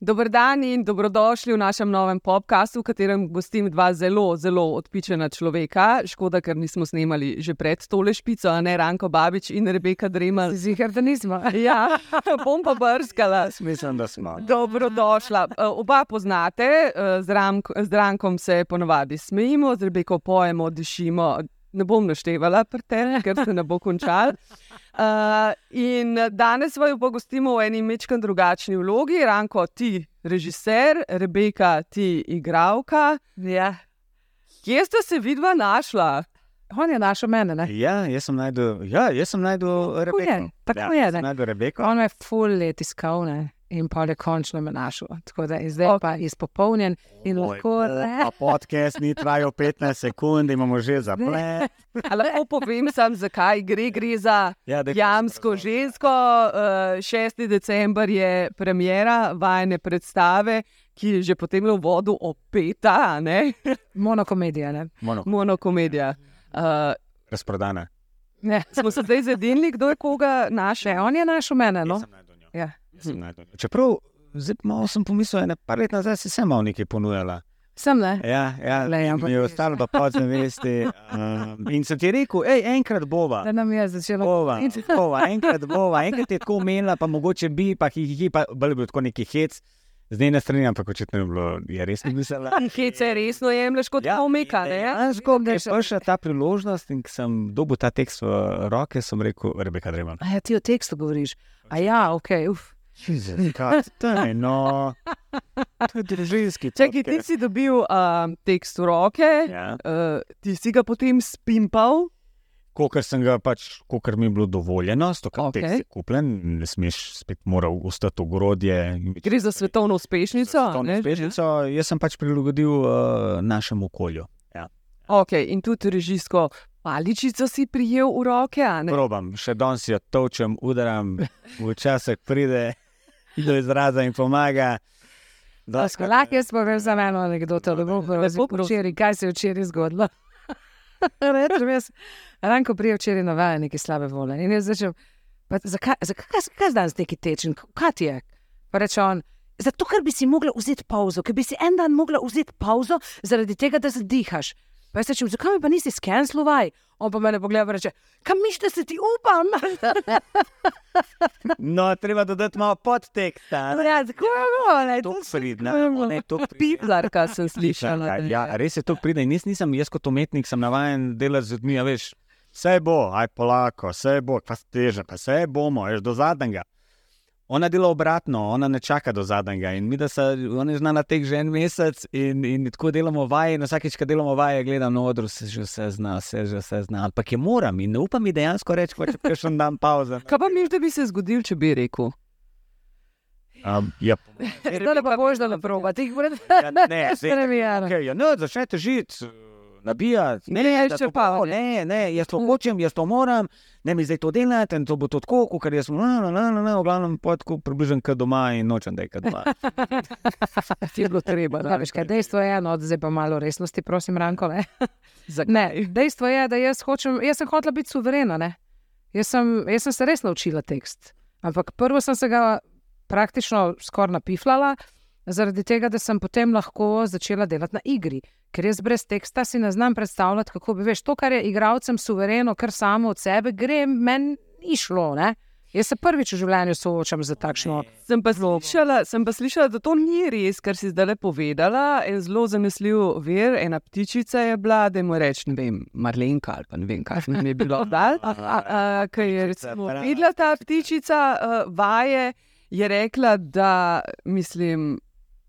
Dober dan in dobrodošli v našem novem podkastu, v katerem gostim dva zelo, zelo odpičena človeka. Škoda, ker nismo snemali že pred tole špico, a ne Ranko Babič in Rebeka Dremal. Zihar, da nismo. Ja, bom pa brskala. Mislim, da smo. Dobrodošla. Eh, Oba poznate, eh, z, Rank, z Rankom se ponovadi smejimo, z Rebeko pojemo, dišimo. Ne bom naštevala, te, ker se ne bo končal. Uh, in danes vaju pogostimo v eni mečkam drugačni vlogi. Ranko, ti režiser, Rebeka, ti igralka. Ja. Kje ste se vidva našla? On je našel mene. Ne? Ja, jaz sem najdel, ja, jaz sem najdel Tako je, Rebeko. tako ja, je, Najdel Rebeko. On je full let iskal ne? In pa je končno me našel. Tako da je zdaj Ok. okay. pa izpopolnjen in Oj, lahko. A podcast ni trajal 15 sekund, imamo že zaplet. Lahko povem sam, zakaj gre. Gre za Ja, daj, jamsko žensko. Uh, 6. december je premjera vajne predstave, ki je že potem v vodu opeta, ne? Monokomedija. Ne? Mono, monokomedija. Uh, razprodana. Ne. smo se zdaj zedinili, kdo je koga našel. Ne, on je našel mene. No? Ja. Sem njo. Čeprav, malo sem pomislil, ene par let nazaj si se malo nekaj ponujala. Sem ne. Ja, ja, Glej, ampak mi je ostalo pa podzavesti. Um, in sem ti rekel, hej, enkrat bova. Da nam je začelo. Bova, bova, enkrat bova, enkrat je tako umela, pa mogoče bi, pa hihi, pa bolj je bil tako neki hec. Zdaj ne strinjam, ampak očitno je bilo, je res mislila. Hece resno jemliš kot ja, omika, ne? Dejansko mi je prišla ta priložnost in sem dobil ta tekst v roke, sem rekel, Rebeka Dreman. A ja, ti o tekstu govoriš. A ja, ok. Uf. Kaj, no, to je družinski. Čakaj, ti si dobil uh, tekst v roke, Ja. uh, ti si ga potem spimpal. Kolikor sem ga pač, kolikor mi je bilo dovoljeno, sto kar Okej. okay. tekst je kupljen, ne smeš spet moral ostati v grodje. Gre za svetovno uspešnico. To ne? uspešnico, jaz sem pač prilagodil uh, našemu okolju. Ja. Okay, in tudi režijsko paličico si prijel v roke. Probam, še danes jo točem, udaram, včasih pride do izraza in pomaga. Lahko jaz povem za eno anekdoto, da bom povedal, včeraj, kaj se je včeraj zgodilo. Rečem jaz, Ranko prije včeraj navaja neke slabe volje. In jaz pa zakaj, zakaj, zakaj, zakaj zdaj z neki tečen, kaj ti je? Pa reče on, zato ker bi si mogla vzeti pauzo, ker bi si en dan mogla vzeti pauzo zaradi tega, da zadihaš. Pa jaz rečem, zakaj mi pa nisi skenslovaj? On pa me pogleda in reče, kam miš, da se ti upam? No, treba dodati malo podteksta. Ja, tako je bilo, ne, To pridna. Ne, pridna. Piplarka sem slišala. Ja, ja, res je to pride. In jaz nisem, jaz kot umetnik sem navaden delati z ljudmi, veš, vse bo, aj polako, vse bo, pa steže, pa vse bomo, veš, do zadnjega. Ona dela obratno, ona ne čaka do zadnjega. In mi, da se ona je znana tek že en mesec in, in tako delamo vaje. In vsakeč, ko delamo vaje, gledam na odru, se že vse zna, se že vse zna. Ampak je moram in ne upam mi dejansko reči, ko če še en dan pauza. Kaj pa misliš, da bi se zgodil, če bi rekel? Um, ja, Zdaj pa boš da naproba, ti jih moraš ja, ne, zdaj, premijati. Okay, ja, nabijati. Ne, da še to pa, bo, Ne, ne, jaz to hočem, jaz to moram, ne mi zdaj to delati in to bo to tako, ker jaz sem, no, no, no, no, no, v glavnem potko približen k doma in nočem, da je k doma. Ti je bilo treba. Ja, veš, kaj, dejstvo je, no, zdaj pa malo resnosti, prosim, Ranko. Ne? Ne, dejstvo je, da jaz, hočem, jaz sem hotela biti suverena. Ne? Jaz sem, jaz sem se res naučila tekst. Ampak prvo sem se ga praktično skoraj napiflala, zaradi tega, da sem potem lahko začela delati na igri. Ker jaz brez teksta si ne znam predstavljati, kako bi veš, to, kar je igralcem suvereno, kar samo od sebe gre, meni ni šlo. Ne? Jaz se prvič v življenju soočam z takšno. Sem pa, slišala, sem pa slišala, da to ni res, kar si zdaj povedala. En zelo zanesljiv vir, ena ptičica je bila, da mu reče, ne vem, Marlenka ali pa ne vem, kaj nam je bilo dal. Ker je recimo videla ta ptičica uh, vaje, je rekla, da mislim.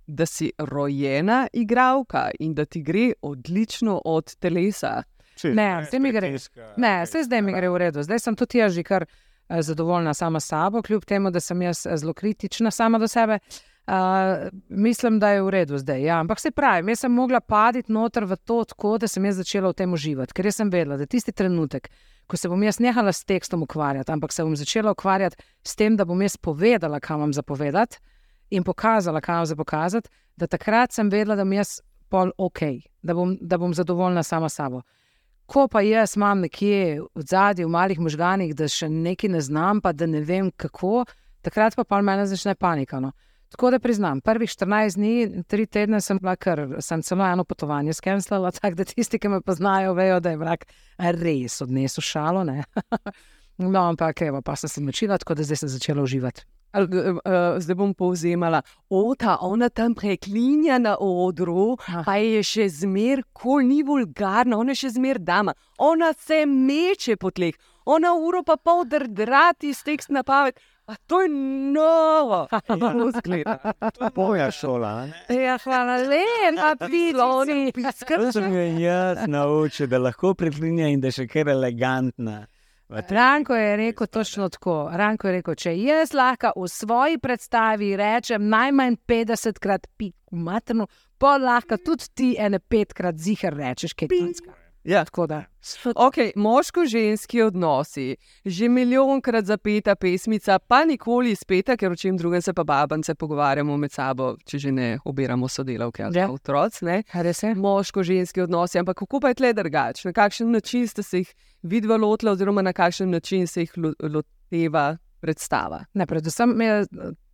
Da si rojena igralka in da ti gre odlično od telesa. Ne, zdaj mi gre. Ne, vse zdaj mi gre v redu. Zdaj sem tudi jaz že kar eh, zadovoljna sama s sabo, kljub temu, da sem jaz eh, zelo kritična sama do sebe. Uh, mislim, da je v redu zdaj. Ja. Ampak se pravi, jaz sem mogla paditi noter v to, tako da sem jaz začela v tem uživati. Ker sem vedela, da tisti trenutek, ko se bom jaz nehala s tekstom ukvarjati, ampak se bom začela ukvarjati s tem, da bom jaz povedala, kam vam zapovedati in pokazala, kam vam zapokazati, da takrat sem vedela, da bom jaz pol ok, da bom, da bom zadovoljna sama s sabo. Ko pa jaz imam nekje v zadnji, v malih možganjih, da še nekaj ne znam, pa da ne vem kako, takrat pa pa meni začne panika. No. Tako da priznam, prvih 14 dni, 3 tedne sem bila, ker sem celo eno potovanje skenslala, tako da tisti, ki me poznajo, vejo, da je vrak res odnesel šalo. no, ampak evo, pa sem se naučila, tako da zdaj sem začela uživati. Uh, zdaj bom povzemala, ota, ona tam preklinja na odru, Aha. pa je še zmer, ko ni vulgarna, ona je še zmer dama. Ona se meče po tleh, ona uro pa pol drdrati z tekst napoved. A to je novo, kako zgleda. To je moja šola. Ja, hvala lepa, piloni. Skrbi se mi je jaz naučil, da lahko preklinja in da je še kar elegantna. Ranko je rekel točno tako. Ranko je rekel, če jaz lahko v svoji predstavi rečem najmanj 50 krat pik, materno, pa lahko tudi ti ene petkrat zihar rečeš, kaj je. Ja. Okay, Moško-ženski odnosi, že milijonkrat zapeta pesmica, pa nikoli speta, ker o čem drugem se pa babance pogovarjamo med sabo, če že ne obiramo sodelavke ali ja. otroci. Moško-ženski odnosi, ampak kako pa je tle drugače? Na kakšen način ste se jih vidva lotila, oziroma na kakšen način se jih loteva predstava? Ne, predvsem je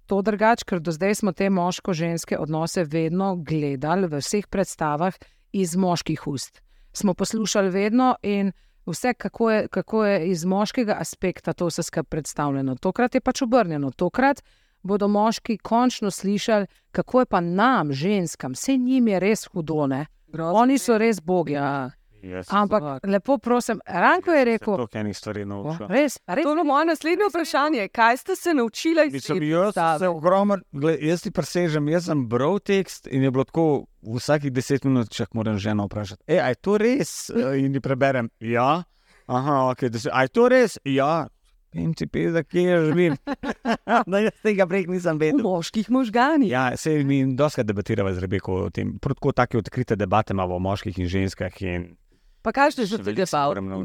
to drugače, ker do zdaj smo te moško-ženske odnose vedno gledali v vseh predstavah iz moških ust smo poslušali vedno in vse, kako je, kako je iz moškega aspekta to vse skupaj predstavljeno. Tokrat je pač obrnjeno. Tokrat bodo moški končno slišali, kako je pa nam, ženskam, vse njim je res hudo. Oni so res bogi. Ja. Yes, Ampak so, lepo prosim, Ranko je rekel: To je nekaj stvari naučil. Res, res. To je moje naslednje vprašanje. Kaj ste se naučili iz tega? Jaz se ogromno, jaz ti presežem, jaz sem bral tekst in je bilo tako, vsakih deset minut, če moram ženo vprašati. E, je to res? In ti preberem, ja. Aha, ok, je to res? Ja. In ti da kje živim. no, jaz tega prej nisem vedel. V moških možganjih. Ja, se mi dosta debatiramo z Rebeko o tem. Protko take odkrite debate imamo o moških in ženskah. In Pa kakšne so te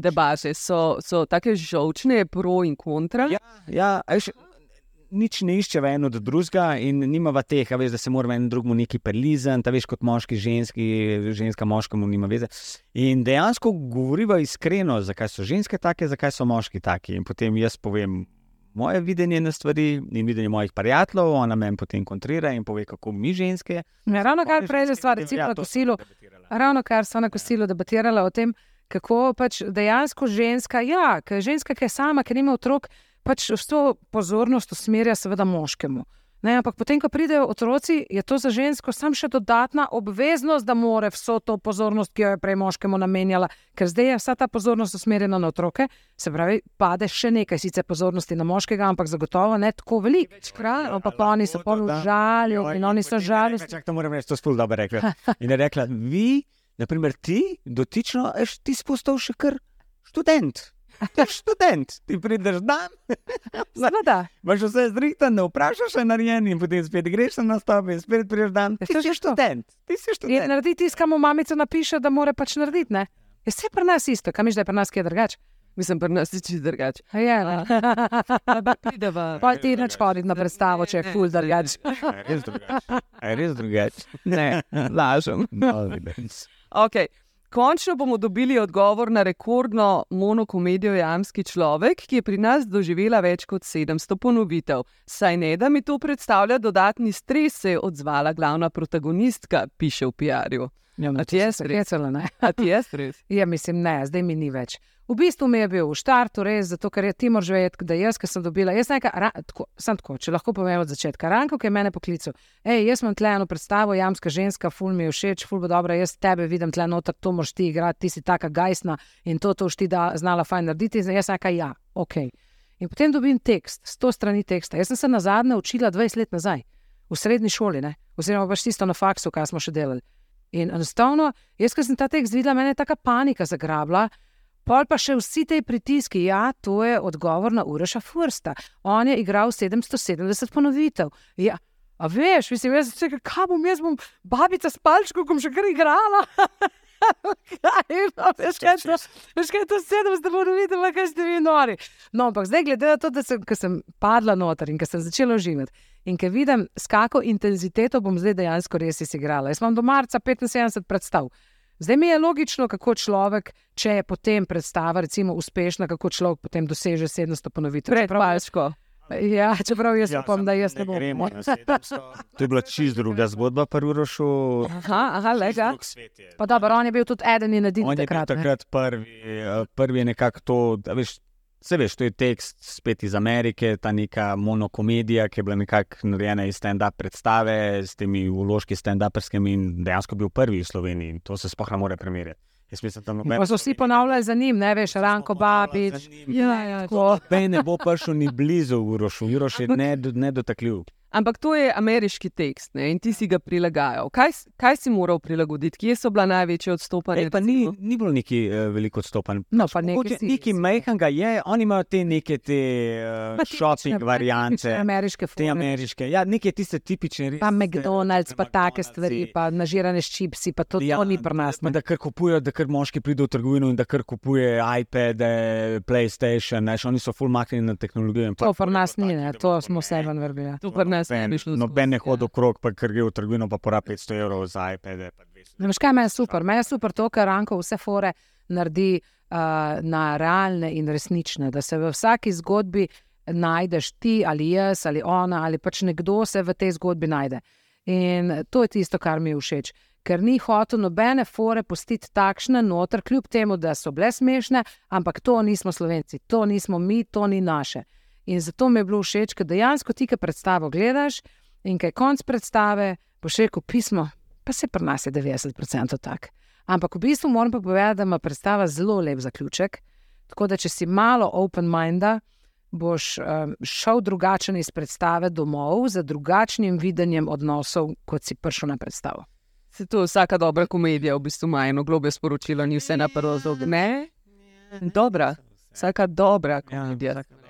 debate? So, so tako žočne, pro in kontra? Ja, ja eš, nič ne išče eno od drugega in nima teh, veš, da se moramo en drugemu neki prelizati, ta veš kot moški, ženski, ženska moškemu nima veze. In dejansko govoriva iskreno, zakaj so ženske take, zakaj so moški taki. In potem jaz povem. Moje videnje na stvari in videnje mojih prijateljev, ona me potem kontrira in pove, kako mi ženske. Ja, ravno kar prej, stvar, recimo, ja, na kosilu. Ravno kar so na kosilu debatirali o tem, kako pač dejansko ženska, ja, ženska, ki je sama, ki nima otrok, pač vso pozornost usmerja seveda moškemu. Ne, ampak potem, ko pridejo otroci, je to za žensko samo še dodatna obveznost, da more vso to pozornost, ki jo je prej moškemu namenjala, ker zdaj je vsa ta pozornost usmerjena na otroke, se pravi, pade še nekaj sicer pozornosti na moškega, ampak zagotovo ne tako veliko. Večkrat, pa, pa oni so pol žalili in oni so žalili. Čak, to moram reči, to spul dobro rekla. In je rekla, vi, naprimer ti, dotično, ti spustil še kar študent. Ti si študent, ti prideš dan. Zvoda. Máš vse zrihtan, ne vprašaš, še narejen, in potem spet greš na stop in spet prideš dan. Ti si študent. Ti si študent. Je narediti tisto, kar mu mamica napiše, da mora pač narediti. Ne? Je vse pri nas isto, kam je zdaj pri nas, ki je drugače. Mislim, pri nas je čisto drugače. Ja, ne. Pa ti neč hoditi na predstavo, če je ful drugače. Res drugače. Res drugače. Ne, lažem. No, okay. Končno bomo dobili odgovor na rekordno monokomedijo Jamski človek, ki je pri nas doživela več kot 700 ponovitev. Saj ne, da mi to predstavlja dodatni stres, se je odzvala glavna protagonistka, piše v PR-ju. Ja, ti je stres, ne? Ti je stres. Ja, mislim, ne, zdaj mi ni več. V bistvu mi je bil v štartu res, zato ker je ti moraš vedeti, da jaz, ki sem dobila, jaz nekaj, ra, tako, sem tako, če lahko povem od začetka. Ranko, ki je mene poklical, hej, jaz imam tle eno predstavo, jamska ženska, ful mi je všeč, ful bo dobro, jaz tebe vidim tle noter, to moraš ti igrati, ti si taka gajsna in to, to už ti da znala fajn narediti. In jaz nekaj, ja, ok. In potem dobim tekst, sto strani teksta. Jaz sem se na zadnje učila 20 let nazaj, v srednji šoli, ne? oziroma pač tisto na faksu, kar smo še delali. In enostavno, jaz, ki sem ta tekst videla, mene je taka panika zagrabila. Pol pa še vsi ti pritiski, ja, to je odgovor na Ureša Fursta. On je igral 770 ponovitev. Ja, a veš, mislim, jaz kaj bom jaz, bom babica s palčkom, bom še kar igrala. No, veš, kaj je to 700 ponovitev, kaj ste vi nori. No, ampak zdaj, glede na to, da sem, sem padla noter in ker sem začela živeti. In ker vidim, s kako intenziteto bom zdaj dejansko res igrala. Jaz imam do marca 75 predstav. Zdaj mi je logično, kako človek, če je potem predstava, recimo, uspešna, kako človek potem doseže 700 ponovitev. Predpalsko. Ja, čeprav jaz Ja, upam, da jaz ne ne bom. gremo na 700. To je bila čist druga zgodba, prvi rošu. Aha, aha, lega. Pa dobro, on je bil tudi eden in edini On je bil takrat. takrat prvi, eh, prvi je nekako to, da veš. Se veš, to je tekst spet iz Amerike, ta neka monokomedija, ki je bila nekako narejena iz stand-up predstave s temi uložki stand-uperskimi in dejansko bil prvi v Sloveniji. To se sploh ne more primerjati. Mislim, da noben Pa so vsi ponavljali za njim, ne veš, Ranko Babič. Ja, ja. Noben ne bo prišel ni blizu Urošu, Uroš je ned- nedotakljiv. Ampak to je ameriški tekst ne? in ti si ga prilagajal. Kaj, kaj si moral prilagoditi, kje so bila največja odstopanja? Pa ni, ni bilo neki uh, veliko odstopanj. No, pa nekaj Nekaj majhnega je, oni imajo te neke te uh, shopping tipične variante. Ameriške Te fore. ameriške, ja, neke tiste tipične. res, Pa te- McDonald's, pa take McDonald'si. stvari, pa nažirane s čipsi, pa to, Ja, to ni pri nas. pa. Da kar kupujejo, da kar moški pridejo v trgovino in da kar kupuje iPad, PlayStation, neš, oni so full maknjeni na tehnologijo. To pri nas ni, ne, to smo vse ven vrgli. To pri nas Noben, noben ne skozi, hodi okrog, pa ker gre v trgovino, pa pora 500 evrov za iPad. Pa 200. Ne veš, kaj meni je super? Meni je super to, kar Ranko vse fore naredi uh, na realne in resnične. Da se v vsaki zgodbi najdeš ti ali jaz ali ona ali pač nekdo se v tej zgodbi najde. In to je tisto, kar mi je všeč. Ker ni hotel nobene fore pustiti takšne noter, kljub temu, da so bile smešne, ampak to nismo slovenci, to nismo mi, to ni naše. In zato mi je bilo všeč, ker dejansko ti, ki predstavo gledaš in kaj konc predstave, boš rekel pismo, pa se pri nas je 90% tak. Ampak v bistvu moram pa povedati, da ima predstava zelo lep zaključek. Tako da, če si malo open-minded, boš um, šel drugačen iz predstave domov, z drugačnim videnjem odnosov, kot si prišel na predstavo. Se to vsaka dobra komedija v bistvu ima eno globje sporočilo, ni vse na prvo zog. Ne? Dobra, vsaka dobra komedija. vsaka dobra.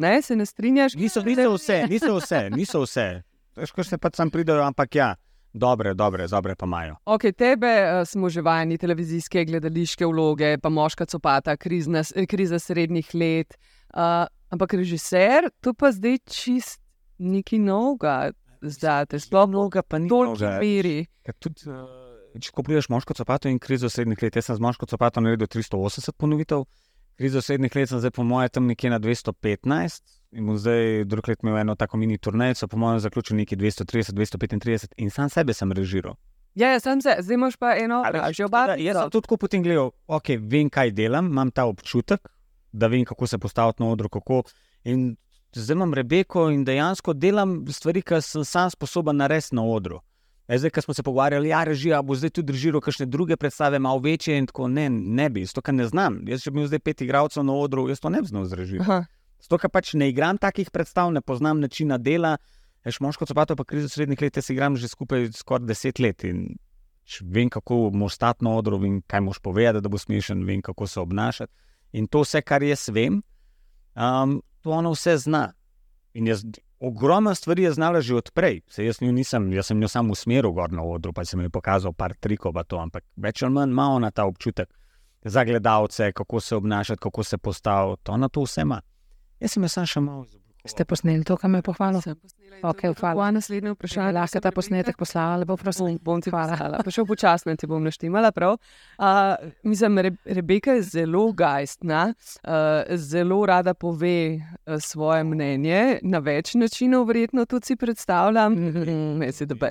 Ne, se ne strinjaš? Niso, niso vse, niso vse, niso vse. Težko se pač sam pridajo, ampak ja, dobre, dobre, dobre pa imajo. Ok, tebe uh, smo že vajeni televizijske, gledališke vloge, pa moška copata, krizna, kriza srednjih let. Uh, ampak režiser, to pa zdaj čist neki novega, zdaj sploh Mnoga pa ni tolki mnoga. meri. Ker Tudi, uh, če ko pogledaš moško copato in krizo srednjih let, jaz sem z moško copato naredil 380 ponovitev, krizo srednjih let sem zdaj po mojem tam nekje na 215 in bom zdaj drug let imel eno tako mini turnejo, po mojem zaključil nekje 230, 235 in sam sebe sem režiral. Ja, ja, sem se, zdaj imaš pa eno, že tako da oba. Jaz sem tudi tako potem gledal, ok, vem, kaj delam, imam ta občutek, da vem, kako se postaviti na odru. Kako, in zdaj imam Rebeko in dejansko delam stvari, ki sem sam sposoben narediti na odru. E, zdaj, ko smo se pogovarjali, ja, režija bo zdaj tudi režiral kakšne druge predstave, malo večje in tako ne, ne bi, zato ker ne znam. Jaz, če bi imel zdaj pet igralcev na odru, jaz to ne bi znal zrežirati. Zato, ker pač ne igram takih predstav, ne poznam načina dela. Veš, moško copato pa krizo srednjih let, jaz igram že skupaj skoraj deset let in vem, kako moraš stati na odru, vem, kaj moš povedati, da bo smešen, vem, kako se obnašati. In to vse, kar jaz vem, um, to ona vse zna. In jaz ogromno stvari je znala že odprej. Se jaz njo nisem, jaz sem jo samo usmeril gor na odru, pa sem ji pokazal par trikov, to, ampak več ali manj ima ona ta občutek za gledalce, kako se obnašati, kako se postaviti. Ona to vse ima. Jaz sem jo sam še malo izoblikoval. Ste posneli to, kar me je pohvalilo? Sem posnela in Ok, to je hvala. tvoje naslednje vprašanje. Lahko ta posnetek poslala, lepo prosim. Bom, bom ti Hvala. poslala. Pa še počasno ti bom naštemala. prav. Uh, mislim, Re Rebeka je zelo gajstna, uh, zelo rada pove svoje mnenje na več načinov, verjetno tudi si predstavljam. Ne, si dobe.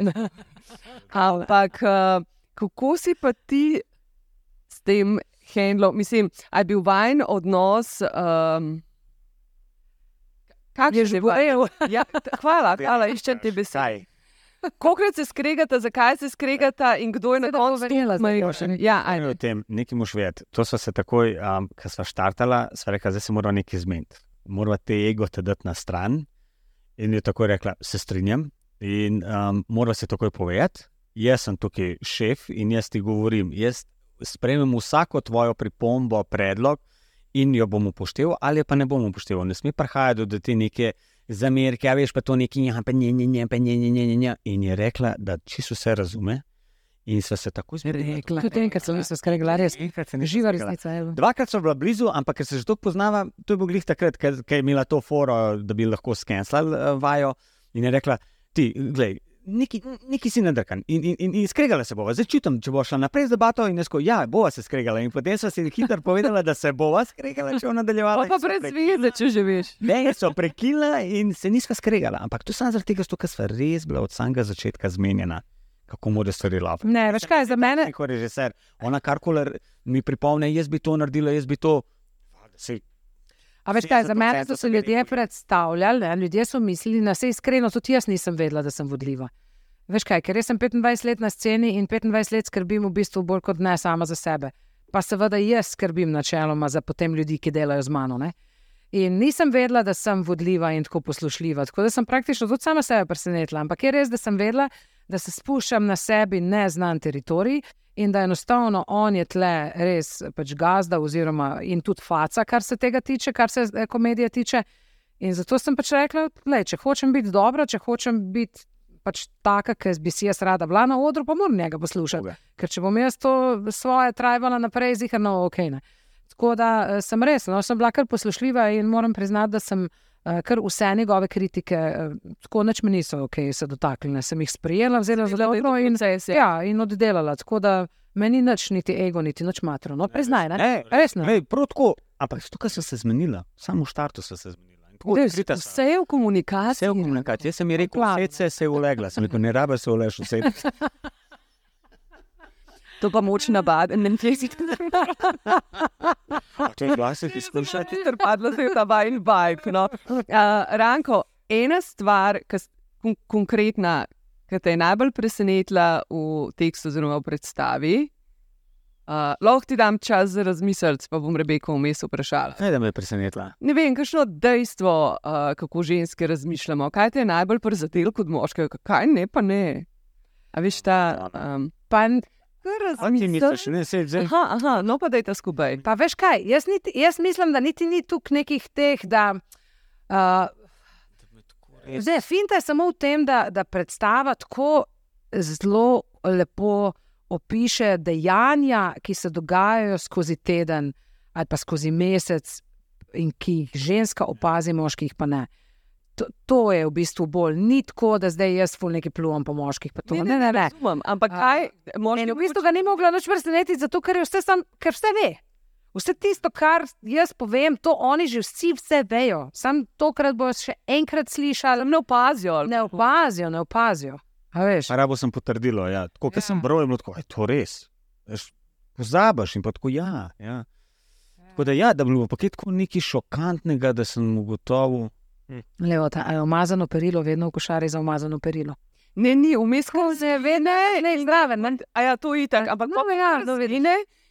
Ampak uh, kako si pa ti s tem handlom, mislim, a je bil vajen odnos. Um, Je že Ja, t- hvala, hvala, iščem te besede. Kaj? Kolikrat se skregata, zakaj se skregata in kdo je na koncu zmagal? še ni. Ja, Aj, ajde. o tem, nekaj moš vedeti. To smo se takoj, um, ko smo štartala, sva rekla, zdaj se moramo nekaj zmeniti. Moramo te ego te dati na stran. In je tako rekla, se strinjam. In um, mora se takoj povedati, jaz sem tukaj šef in jaz ti govorim. Jaz sprejmem vsako tvojo pripombo, predlog in jo bom upošteval, ali pa ne bom upošteval. Ne sme prihajati do te neke zamerke, a veš pa to neki, ja, pa ne, ne, ne, pa ne, ne, ne, ne, ne. In je rekla, da čisto vse razume. In sva se tako. Rekla. Tudi enkrat sem se skregla, res. Živa resnica. Dvakrat so bila blizu, ampak ker se že tako poznava, to je bilo glih takrat, ker je imela to foro, da bi lahko skenslali uh, vajo. In je rekla, ti, glej, neki, neki si nadrkan in, in, in, in skregala se bova. Zdaj čutim, če bo šla naprej z debato in jaz, ja, bova se skregala. In potem so si hitro povedala, da se bova skregala, če bo nadaljevala. Pa brez veze, če že veš. Ne, so prekinila in se nisva skregala. Ampak to samo zaradi tega, ker sva res bila od samega začetka zmenjena. Kako mora stvari lapa. Ne, veš kaj, za mene. Kot režiser, ona karkoli mi pripomne, jaz bi to naredila, jaz bi to. Sej, A veš kaj, za mene 70% so se ljudje predstavljali, ne? ljudje so mislili, da se iskreno, tudi jaz nisem vedela, da sem vodljiva. Veš kaj, ker jaz sem 25 let na sceni in 25 let skrbim v bistvu bolj kot ne sama za sebe. Pa seveda jaz skrbim načeloma za potem ljudi, ki delajo z mano. Ne? In nisem vedela, da sem vodljiva in tako poslušljiva. Tako da sem praktično tudi sama sebe presenetila. Ampak je res, da sem vedela, da se spuščam na sebi neznan teritorij in da enostavno on je tle res pač gazda, oziroma in tudi faca, kar se tega tiče, kar se eh, komedije tiče. In zato sem pač rekla, da če hočem biti dobra, če hočem biti pač taka, ki bi si jaz rada bila na odru, pa moram njega poslušati. Druga. Ker če bom jaz to svoje trajala naprej, ziharno ok. Ne. Tako da eh, sem res, no, sem bila kar poslušljiva in moram priznati, da sem eh, kar vse njegove kritike, eh, tako noč me niso ok, se dotaknile. Sem jih sprejela, vzela zelo dobro in, ja, in oddelala. Tako da meni nič, niti ego, niti nič matro. No, priznaj, ne? Ne, Res ne. Ne, prav tako. Ampak tukaj sem se zmenila, samo v štartu sem se zmenila. Odkrita. Vse je v komunikaciji. Vse je v komunikaciji. Jaz sem ji rekel, vse se je ulegla, sem rekel, ne rabe se uleš, vse. To pa moč nabad, ne veš, Če je glasek izkušati. Ker padla se je ta vajen vibe. No. Uh, Ranko, ena stvar, ki kon konkretna, ki te je najbolj presenetila v tekstu oziroma v predstavi. Uh, lahko ti dam čas za razmisliti, pa bom Rebeko vmes vprašala. Kaj me je presenetila? Ne vem, kakšno dejstvo, uh, kako ženske razmišljamo. Kaj te je najbolj prizadelo kot moškega, kaj ne, pa ne. A veš ta. Um, Pa, A ti misliš, ne se zdaj? aha, aha, no pa daj ta skupaj. pa veš kaj, jaz, niti, jaz mislim, da niti ni tukaj nekih teh, da. Uh, Zdaj, finta je samo v tem, da, da predstava tako zelo lepo opiše dejanja, ki se dogajajo skozi teden ali pa skozi mesec, in ki jih ženska opazi, moških pa ne. To, to je v bistvu bolj ni tako, da zdaj jaz ful nekaj plujem po moških. pa to. Ne, ne, ne. Razumem, ampak kaj, moški v bistvu ga ni mogla nič presenetiti, zato ker je vse, sam, ker vse ve. Vse tisto, kar jaz povem, to oni že vsi vse vejo. Sam tokrat bojo še enkrat slišali, ne opazijo. ne opazijo, ne opazijo. Rabo sem potrdilo, ja. Tako, Ja. sem bral, je bilo tako, je to res. Veš, Pozabiš in pa tako, ja. ja. Tako da, ja, da bi bilo pa tako nekaj šokantnega, da sem ugotovil. Levo, ta, a je umazano perilo, vedno v košari za umazano perilo. Ne, ni, vmes ko Se ve, ne, ne, zraven. Ne. A ja, to je itak, ampak No, ja, ja, no,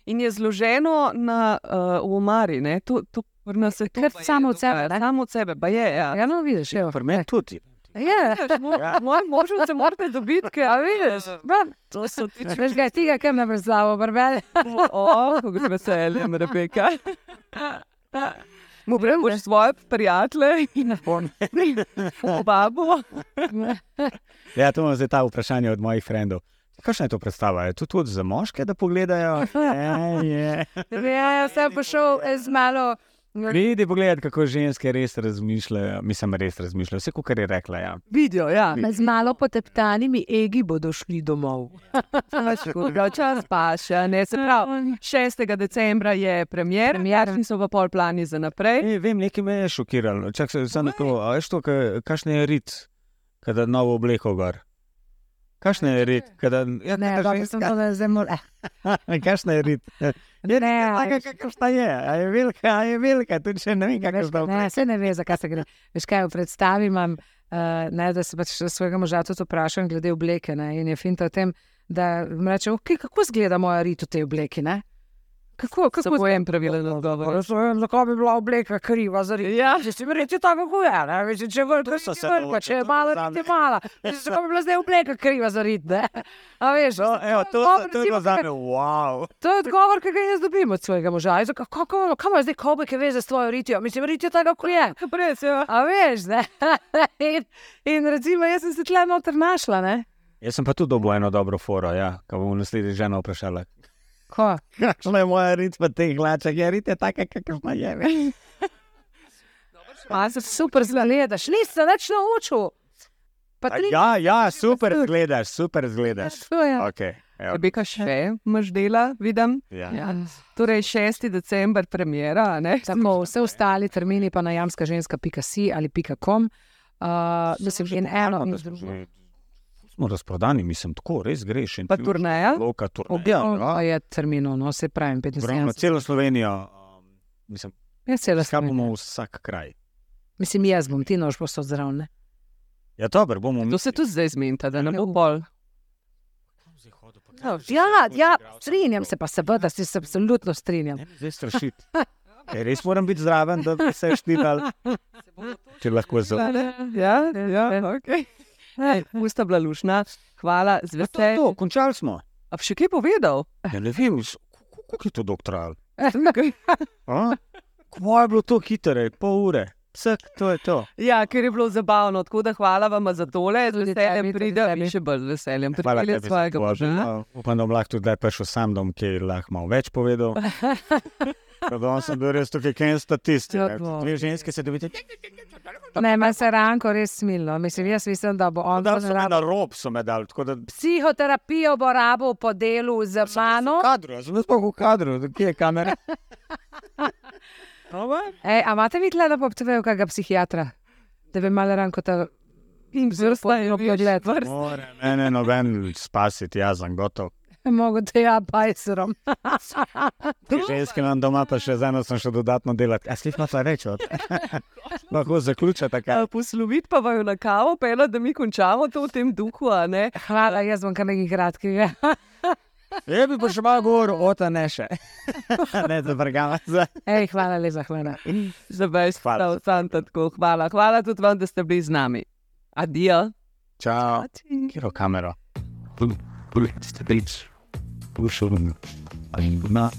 in je zloženo na uh, v omari. Ne? To, to pri nas je Kar samo od sebe? Samo od sebe, pa je. Ja. Ja, no, vidiš, evo. Pri meni tudi. Je, Ja. Moj mož se morate dobiti, a vidiš. No, to so ti Veš, kaj ti ga kam ne brezlavo, barbele. O, kako veseljem, Rebeka. Mu gremo s svoje prijatelje in babo. Ja, to imam zdaj ta vprašanje od mojih frendov. Kakšna je to predstava? Je to tudi za moške, da pogledajo? Je, je. Ja, ja, sem pošel eh, z malo. Vidi, pogledaj, kako ženske res razmišljajo. Mislim, res razmišljajo. Vse, kar je rekla. Ja. Vidijo, ja. Z malo poteptanimi egi bodo šli domov. Prav čas pa še. Ne, se pravi, 6. decembra je premjer, Premier. kakšni so pa pol plani za naprej. E, vem, nekaj me je šokiralo. Čak se samo to, a veš to, ka- kakšen je rit, kada novo obleko gor. Kakšen je rit, kada ja, Ne, kada dobro, sem to, da zdaj moram. Kakšna je rit? Je Ne, taka, kakršna je. A je velika, a je velika, tudi še ne vem, kakšna je. Ne, se ne ve, zakaj se gre. Veš kaj, v predstavi imam, uh, ne, da se pač svojega moža tudi vprašam glede obleke. Ne, in je finta v tem, da mi reče, okay, kako izgleda moja rit v tej obleki. Ne? Kako, kako Samo en pravilen odgovor. Zakaj bi bila obleka kriva za rit? Ja. Če si mi reče tako, kako je, ne? Veš, če je vrka, so se naučili, če je to rit je mala. Zakaj bi bila zdaj obleka kriva za rit? Ne? A veš, No, evo, to, odgovor, to je recimo, bilo za me, wow. To je odgovor, ki ga jaz dobim od svojega moža. Jaz, Kako kako- kam imaš zdaj kobeke veze s tvojo ritijo? Mislim, ritijo tako, kot je. Res, ja. A veš, ne? in, in recimo, jaz sem se tle noter našla, ne? Jaz sem pa tudi dobil eno dobro foro, ja, ko bom naslednji žena vprašala. Ko? Kakšna je moja rit v teh hlačah? Je rit je taka, kakršna je. Pa se super zgledaš, nisem več naučil. Pa tri. Ja, ja, super zgledaš, super zgledaš. To je. Okay, Rebeka še imaš dela, vidim. ja. Ja. Torej 6. december, premjera. a ne? Tako, vse ostali termini pa na jamskaženska.si ali .com. Uh, mislim, in eno in drugo. Smo razprodani, mislim, tako res greš. Pa turneja. Loka turneja. Objavljeno. To je terminov, no se Ogromno, 75. celo Slovenijo. Um, mislim, Ja, bomo Slovenija. v vsak kraj. Mislim, jaz bom, ti nož posod zraven. ne? Ja, dobro, bomo mi. To se tudi zdaj zmenta, da ne bo bolj. Ja, ja, strinjam se, pa seveda se se absolutno strinjam. Zdaj strašiti. Ja, res moram biti zraven, da bi se štiral. Če lahko zelo. Ja, ja, ok. Usta bila lušna, hvala, z To, veseljem. to, končali smo. A bi še kaj povedal? Ja, ne vem, kako je to doktoral. Okay. Kvo je bilo to hitro, pol ure. Vsak, to je to. Ja, ker je bilo zabavno, tako da hvala vam za tole. Z veseljem pridem in še bolj z veseljem pripeljem tebi, svojega Boža. moža. Upam, da bom lahko tudi prišel sam dom, ki je lahko malo več povedal. Danes sem bil res tukaj, kaj je statistika. Ja. Dve ženske se dobite. Ne, ima se Ranko res smilno. Mislim, jaz mislim, da bo on Da me rabil- na rob, so me dali. Tako da psihoterapijo bo rabo po delu z mano. v kadru, jaz sem bil sploh v kadru, kje je kamera. Ej, a imate vi gleda po TV-ju kakega psihiatra? Da bi malo Ranko ta In vrsta in pogled. More mene noben spasiti, jaz sem gotov. Mogo te ja bajserom. Te ženske imam doma, pa še z eno sem še dodatno delati. A si pa reč od. Lahko zaključite kaj. Posloviti pa vaju na kavo, pa eno, da mi končamo to v tem duhu, a ne? Hvala, jaz bom kar nekaj kratkega. Je bi pa še malo govoril, o ta ne še. ne, zavrgava se. Ej, hvala lepa, hvala. Za veš, Hvala. hvala. Tako, hvala. Hvala tudi vam, da ste bili z nami. Adijo. Čau. Kiro kamero? Pull, pull buluşalım. Hani buna